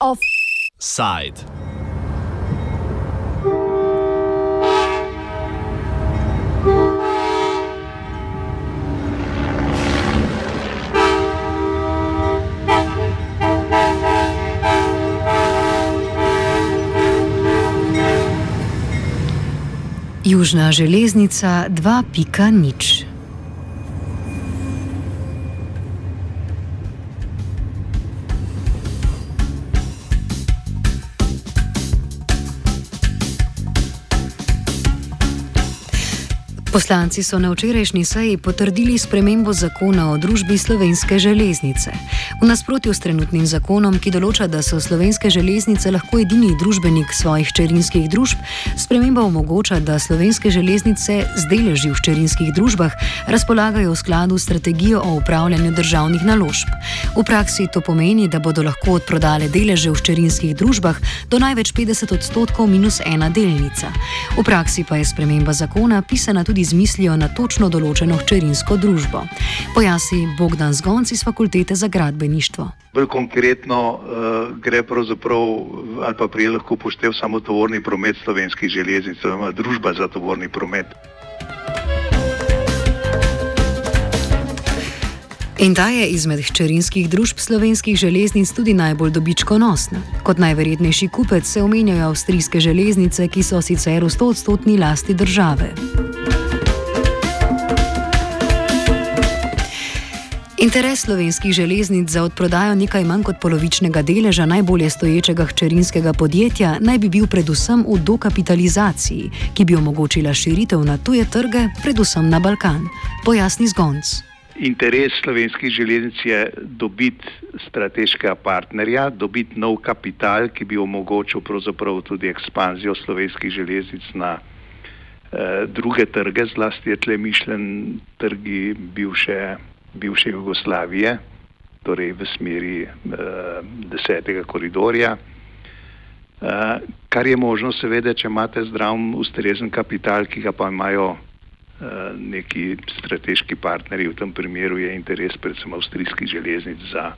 Offside. Južna železnica 2.0. Poslanci so na včerajšnji seji potrdili spremembo zakona o družbi slovenske železnice. V nasprotju s trenutnim zakonom, ki določa, da so slovenske železnice lahko edini družbenik svojih čerinskih družb, sprememba omogoča, da slovenske železnice z deleži v čerinskih družbah razpolagajo v skladu s strategijo o upravljanju državnih naložb. V praksi to pomeni, da bodo lahko odprodale deleže v čerinskih družbah do največ 50 odstotkov minus ena delnica. V praksi pa je sprememba zakona pisana tudi z mislijo na točno določeno hčerinsko družbo. Pojasni Bogdan Zgonc iz fakultete za gradbeništvo. Bolj konkretno uh, gre pravzaprav ali pa prej lahko poštev samo tovorni promet slovenskih železnic, oziroma družba za tovorni promet. In ta je izmed hčerinskih družb slovenskih železnic tudi najbolj dobičkonosna. Kot najverjetnejši kupec se omenjajo avstrijske železnice, ki so sicer v 100-odstotni lasti države. Interes slovenskih železnic za odprodajo nekaj manj kot polovičnega deleža najbolje stoječega hčerinskega podjetja naj bi bil predvsem v dokapitalizaciji, ki bi omogočila širitev na tuje trge, predvsem na Balkan. Pojasni zgonc. Interes slovenskih železnic je dobiti strateškega partnerja, dobiti nov kapital, ki bi omogočil tudi ekspanzijo slovenskih železnic na eh, druge trge, zlasti je tle mišljen trgi bivše bivše Jugoslavije, torej v smeri uh, desetega koridorja. Uh, kar je možno, seveda, če imate zdrav, ustrezen kapital, ki ga pa imajo uh, neki strateški partnerji, v tem primeru je interes predvsem avstrijskih železnic za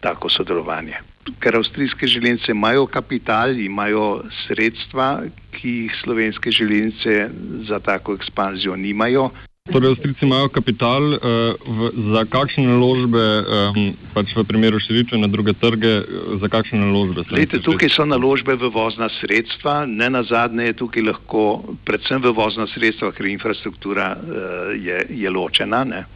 tako sodelovanje. Ker avstrijske železnice imajo kapital, imajo sredstva, ki jih slovenske železnice za tako ekspanzijo nimajo, Torej, Avstrijci imajo kapital uh, v, za kakšne naložbe, um, pač v primeru širitve na druge trge, uh, za kakšne naložbe? Lejte, tukaj so naložbe v vozna sredstva, ne na zadnje je tukaj lahko, predvsem v vozna sredstva, ker infrastruktura uh, je, je ločena, ne?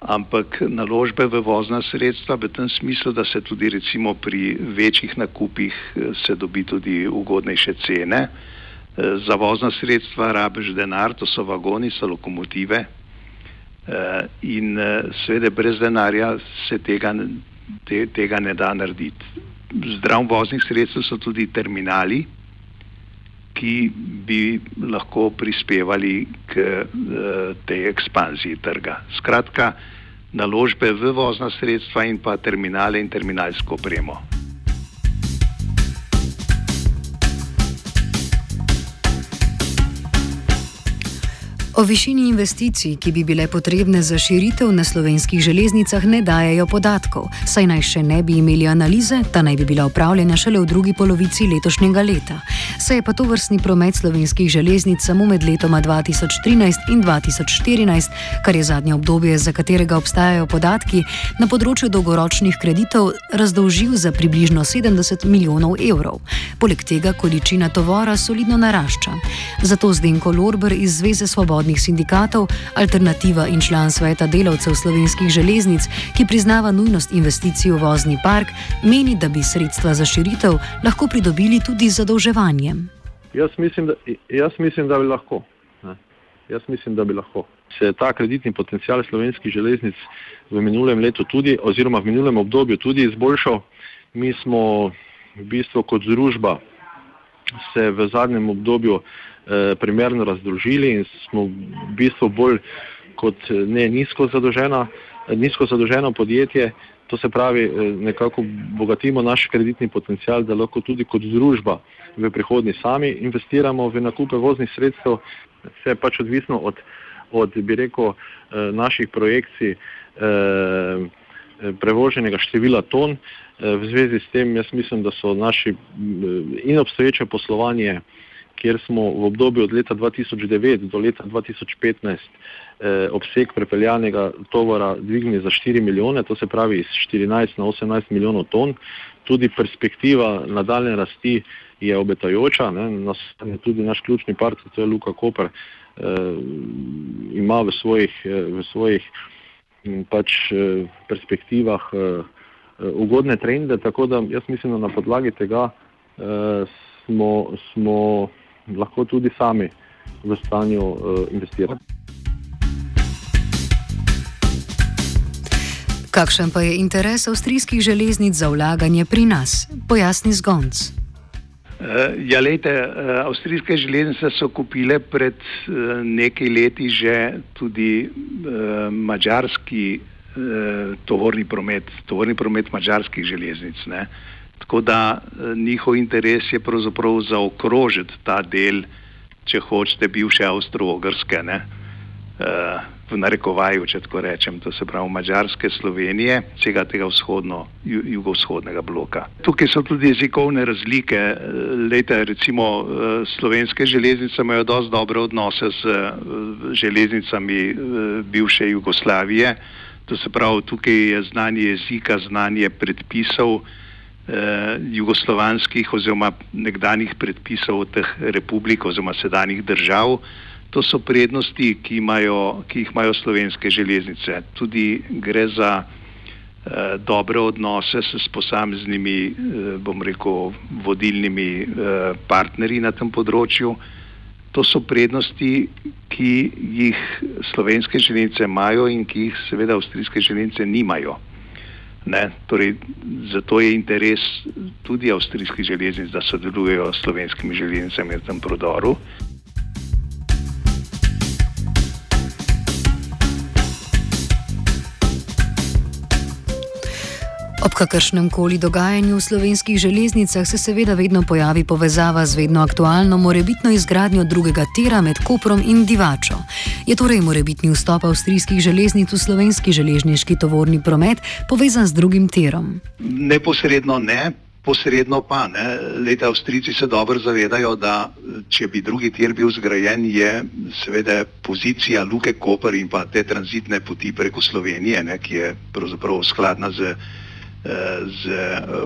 ampak naložbe v vozna sredstva v tem smislu, da se tudi recimo pri večjih nakupih se dobi tudi ugodnejše cene. Uh, za vozna sredstva rabiš denar, to so vagoni, so lokomotive eh, in eh, seveda brez denarja se tega, te, tega ne da narediti. Zdrav voznih sredstev so tudi terminali, ki bi lahko prispevali k eh, tej ekspanziji trga. Skratka, naložbe v vozna sredstva in pa terminale in terminalsko opremo. O višini investicij, ki bi bile potrebne za širitev na slovenskih železnicah, ne dajajo podatkov, saj naj še ne bi imeli analize, ta naj bi bila upravljena šele v drugi polovici letošnjega leta. Se je pa to vrstni promet slovenskih železnic samo med letoma 2013 in 2014, kar je zadnje obdobje, za katerega obstajajo podatki, na področju dolgoročnih kreditov razdolžil za približno 70 milijonov evrov. Poleg tega količina tovora solidno narašča. Zato Zdenko Lorber iz Zveze Svobodnih svobodnih sindikatov, alternativa in član sveta delavcev slovenskih železnic, ki priznava nujnost investicij v vozni park, meni, da bi sredstva za širitev lahko pridobili tudi z zadolževanjem. Jaz mislim, da, jaz mislim, da bi lahko. Ne. Jaz mislim, da bi lahko. Se je ta kreditni potencial slovenskih železnic v minulem letu tudi, oziroma v minulem obdobju tudi izboljšal. Mi smo v bistvu kot družba se v zadnjem obdobju primerno razdružili in smo v bistvu bolj kot ne nizko zadolženo, nizko zadolženo podjetje, to se pravi, eh, nekako bogatimo naš kreditni potencial, da lahko tudi kot družba v prihodnji sami investiramo v nakupe voznih sredstev, vse pač odvisno od od, bi rekel, naših projekcij prevoženega števila ton. V zvezi s tem jaz mislim, da so naši in obstoječe poslovanje kjer smo v obdobju od leta 2009 do leta 2015 eh, obseg prepeljanega tovora dvignili za 4 milijone, to se pravi iz 14 na 18 milijonov ton. Tudi perspektiva nadaljne rasti je obetajoča, ne, nas, tudi naš ključni partner, to je Luka Koper, eh, ima v svojih, eh, v svojih hm, pač, eh, perspektivah eh, eh, ugodne trende, tako da jaz mislim, da na podlagi tega eh, smo, smo lahko tudi sami v stanju uh, investirati. Kakšen pa je interes avstrijskih železnic za vlaganje pri nas? Pojasni zgonc. Uh, ja, lejte, uh, avstrijske železnice so kupile pred nekaj leti že tudi mađarski uh, tovorni promet, tovorni promet mađarskih železnic. Ne? Tako da eh, njihov interes je pravzaprav zaokrožiti ta del, če hočete, bivše Avstro-Ogrske, uh, v narekovaju, če tako rečem, to se pravi Mačarske, Slovenije, vsega tega vzhodno, jugovzhodnega bloka. Tukaj so tudi jezikovne razlike. Eh, leta, recimo, slovenske železnice imajo dosti dobre odnose z železnicami bivše Jugoslavije. To se pravi, tukaj je znanje jezika, znanje predpisov jugoslovanskih oziroma nekdanjih predpisov teh republik oziroma sedanjih držav. To so prednosti, ki, imajo, ki jih imajo slovenske železnice. Tudi gre za eh, dobre odnose s posameznimi, eh, bom rekel, vodilnimi eh, partnerji na tem področju. To so prednosti, ki jih slovenske železnice imajo in ki jih seveda avstrijske železnice nimajo. Ne, torej, zato je interes tudi avstrijskih železnic, da sodelujejo s slovenskimi železnicami na tem prodoru. Ob kakršnem koli dogajanju v slovenskih železnicah se seveda vedno pojavi povezava z vedno aktualno morebitno izgradnjo drugega tira med Koprom in Divačo. Je torej morebitni vstop avstrijskih železnic v slovenski železniški tovorni promet povezan z drugim tirom? Neposredno ne. Posredno pa ne. Leta Avstrijci se dobro zavedajo, da če bi drugi tir bil zgrajen, je seveda pozicija Luke Koper in pa te tranzitne poti preko Slovenije, ne, ki je pravzaprav skladna z z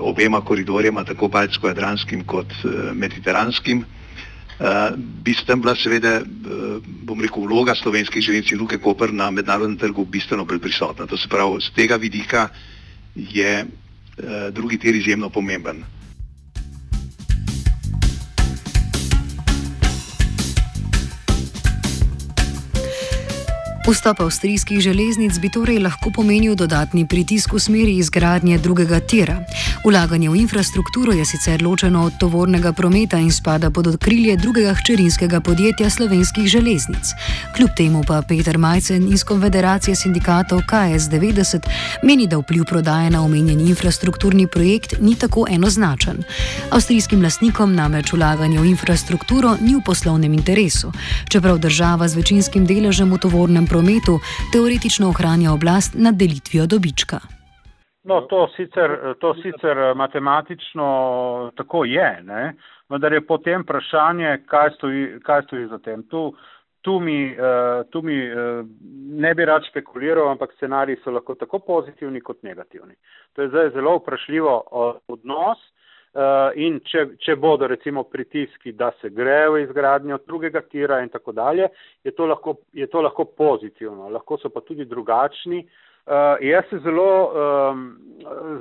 obema koridorjema, tako Baljsko-Jadranskim kot eh, Mediteranskim. Eh, bi s tem bila seveda, eh, bom rekel, vloga slovenskih železnic in Luke Koper na mednarodnem trgu bistveno bolj prisotna. To se pravi, z tega vidika je drugi tir izjemno pomemben. Vstop avstrijskih železnic bi torej lahko pomenil dodatni pritisk v smeri izgradnje drugega tira. Ulaganje v infrastrukturo je sicer ločeno od tovornega prometa in spada pod okrilje drugega hčerinskega podjetja slovenskih železnic. Kljub temu pa Peter Majcen iz Konfederacije sindikatov KS90 meni, da vpliv prodaje na omenjeni infrastrukturni projekt ni tako enoznačen. Avstrijskim lastnikom namreč ulaganje v infrastrukturo ni v poslovnem interesu, čeprav država z večinskim deležem v tovornem prometu prometu teoretično ohranja oblast nad delitvijo dobička. No, to sicer, to sicer matematično tako je, ne? vendar je potem vprašanje, kaj stoji, kaj stoji za tem. Tu, tu, mi, uh, tu mi uh, ne bi rad špekuliral, ampak scenariji so lahko tako pozitivni kot negativni. To je zdaj zelo vprašljivo odnos in če, če bodo recimo pritiski, da se gre v izgradnjo drugega tira in tako dalje, je to lahko, je to lahko pozitivno, lahko so pa tudi drugačni. Uh, jaz se zelo, um,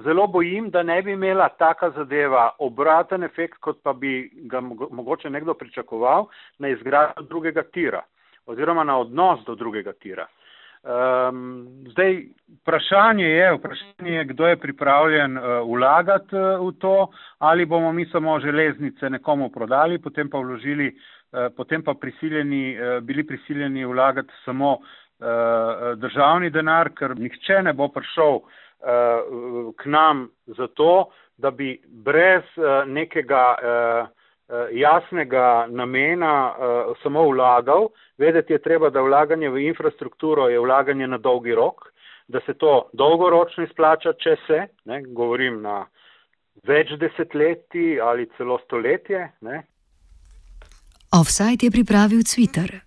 zelo bojim, da ne bi imela taka zadeva obraten efekt, kot pa bi ga mogoče nekdo pričakoval na izgradnjo drugega tira oziroma na odnos do drugega tira. Uh, Um, zdaj, vprašanje je, vprašanje je, kdo je pripravljen uh, vlagati uh, v to, ali bomo mi samo železnice nekomu prodali, potem pa, vložili, uh, potem pa prisiljeni, uh, bili prisiljeni vlagati samo uh, državni denar, ker nihče ne bo prišel uh, k nam za to, da bi brez uh, nekega uh, jasnega namena samo vlagal. Vedeti je treba, da vlaganje v infrastrukturo je vlaganje na dolgi rok, da se to dolgoročno izplača, če se, ne, govorim na več desetletji ali celo stoletje. Ne. Offside je pripravil Twitter.